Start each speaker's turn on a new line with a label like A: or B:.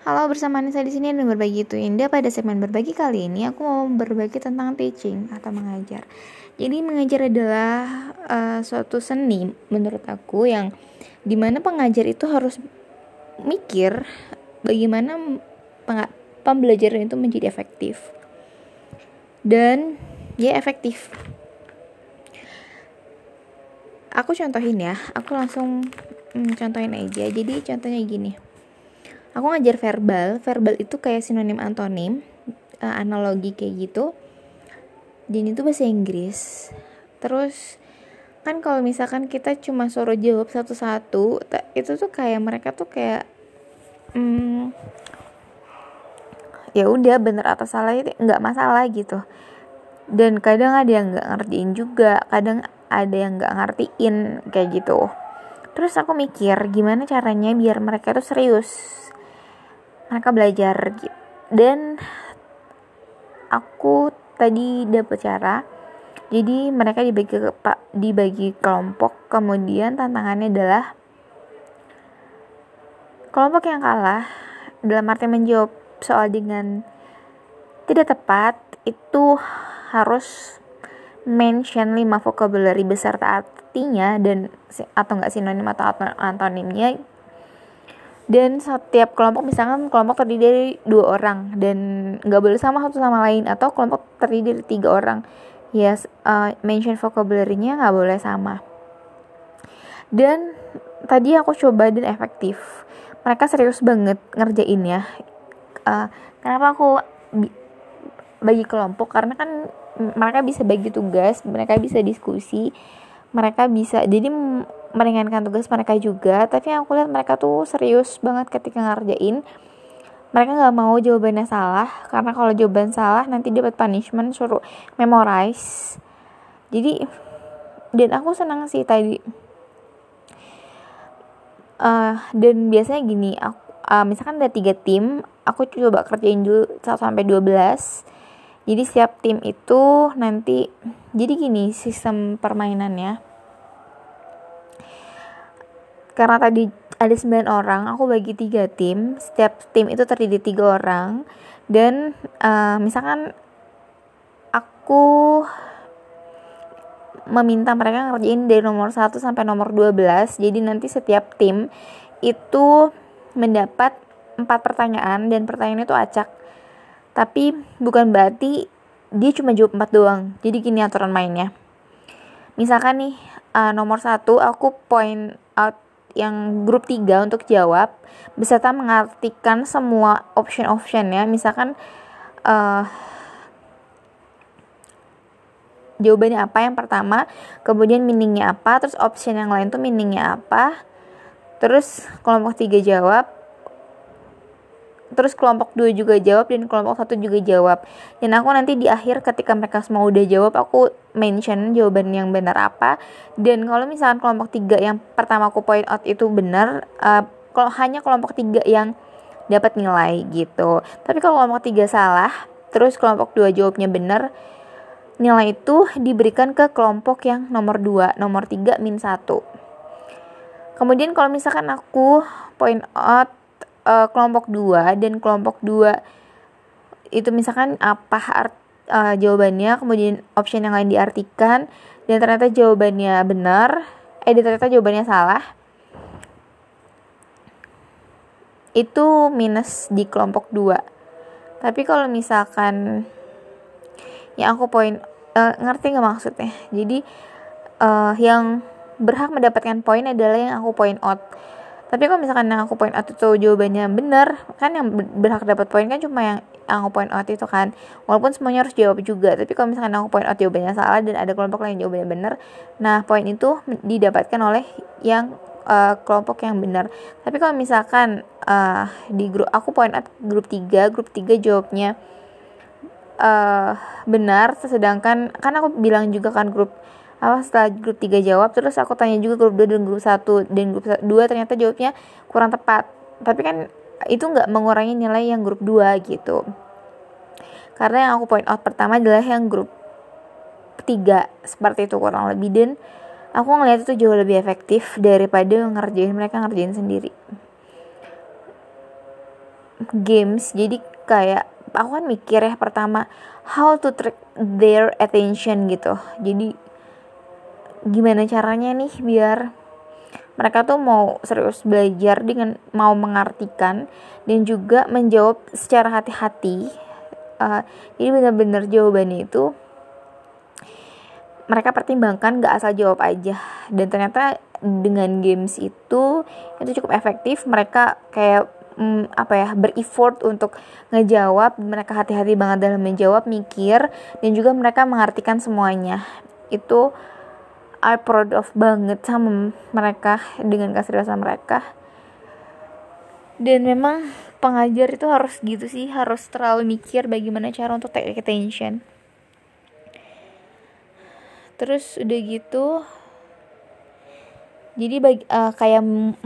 A: Halo bersama Nisa di sini dan berbagi itu indah pada segmen berbagi kali ini aku mau berbagi tentang teaching atau mengajar. Jadi mengajar adalah uh, suatu seni menurut aku yang di mana pengajar itu harus mikir bagaimana pembelajaran itu menjadi efektif dan ya efektif. Aku contohin ya, aku langsung hmm, contohin aja. Jadi contohnya gini aku ngajar verbal. Verbal itu kayak sinonim antonim uh, analogi kayak gitu. Dan itu bahasa Inggris. Terus kan kalau misalkan kita cuma suruh jawab satu-satu itu tuh kayak mereka tuh kayak hmm, ya udah bener atau salah itu nggak masalah gitu. Dan kadang ada yang nggak ngertiin juga kadang ada yang nggak ngertiin kayak gitu. Terus aku mikir gimana caranya biar mereka tuh serius mereka belajar dan aku tadi dapat cara jadi mereka dibagi pak dibagi kelompok kemudian tantangannya adalah kelompok yang kalah dalam arti menjawab soal dengan tidak tepat itu harus mention 5 vocabulary beserta artinya dan atau enggak sinonim atau antonimnya dan setiap kelompok misalkan kelompok terdiri dari dua orang dan nggak boleh sama satu sama lain atau kelompok terdiri dari tiga orang. Ya yes, uh, mention vocabulary-nya nggak boleh sama. Dan tadi aku coba dan efektif. Mereka serius banget ngerjain ya. Uh, kenapa aku bagi kelompok? Karena kan mereka bisa bagi tugas mereka bisa diskusi mereka bisa jadi meringankan tugas mereka juga tapi aku lihat mereka tuh serius banget ketika ngerjain. Mereka nggak mau jawabannya salah karena kalau jawaban salah nanti dapat punishment suruh memorize. Jadi dan aku senang sih tadi. Uh, dan biasanya gini aku uh, misalkan ada tiga tim aku coba kerjain dulu 1 sampai 12 jadi setiap tim itu nanti jadi gini sistem permainannya karena tadi ada 9 orang aku bagi tiga tim. Setiap tim itu terdiri tiga orang. Dan uh, misalkan aku meminta mereka ngerjain dari nomor 1 sampai nomor 12 jadi nanti setiap tim itu mendapat empat pertanyaan dan pertanyaan itu acak. Tapi bukan berarti dia cuma jawab empat doang. Jadi gini aturan mainnya. Misalkan nih uh, nomor satu aku point out yang grup 3 untuk jawab. Beserta mengartikan semua option-option ya misalkan uh, jawabannya apa yang pertama kemudian meaningnya apa terus option yang lain tuh meaningnya apa. Terus kelompok tiga jawab terus kelompok dua juga jawab dan kelompok satu juga jawab. Dan aku nanti di akhir ketika mereka semua udah jawab aku mention jawaban yang benar apa. Dan kalau misalkan kelompok tiga yang pertama aku point out itu benar uh, kalau hanya kelompok tiga yang dapat nilai gitu. Tapi kalau kelompok tiga salah terus kelompok dua jawabnya benar nilai itu diberikan ke kelompok yang nomor dua nomor tiga min satu. Kemudian kalau misalkan aku point out uh, kelompok 2 dan kelompok 2 itu misalkan apa art, uh, jawabannya kemudian option yang lain diartikan dan ternyata jawabannya benar eh ternyata jawabannya salah itu minus di kelompok 2 tapi kalau misalkan yang aku poin uh, ngerti nggak maksudnya? Jadi uh, yang berhak mendapatkan poin adalah yang aku point out tapi kalau misalkan yang aku point out itu jawabannya benar kan yang berhak dapat poin kan cuma yang aku point out itu kan. Walaupun semuanya harus jawab juga tapi kalau misalkan aku point out jawabannya salah dan ada kelompok lain jawabannya benar nah poin itu didapatkan oleh yang uh, kelompok yang benar tapi kalau misalkan uh, di grup aku point out grup 3 grup 3 jawabnya uh, benar sedangkan kan aku bilang juga kan grup apa setelah grup 3 jawab terus aku tanya juga grup 2 dan grup 1 dan grup 2 ternyata jawabnya kurang tepat. Tapi kan itu nggak mengurangi nilai yang grup 2 gitu. Karena yang aku point out pertama adalah yang grup 3 seperti itu kurang lebih. Dan aku ngeliat itu jauh lebih efektif daripada ngerjain mereka ngerjain sendiri. Games jadi kayak aku kan mikir ya pertama how to trick their attention gitu. Jadi gimana caranya nih biar mereka tuh mau serius belajar dengan mau mengartikan dan juga menjawab secara hati-hati. Uh, jadi benar-benar jawabannya itu mereka pertimbangkan gak asal jawab aja. Dan ternyata dengan games itu itu cukup efektif. Mereka kayak mm, apa ya berefort untuk ngejawab. Mereka hati-hati banget dalam menjawab mikir dan juga mereka mengartikan semuanya. Itu I proud of banget sama mereka dengan keseriusan mereka. Dan memang pengajar itu harus gitu sih harus terlalu mikir bagaimana cara untuk take attention. Terus udah gitu jadi bagi, uh, kayak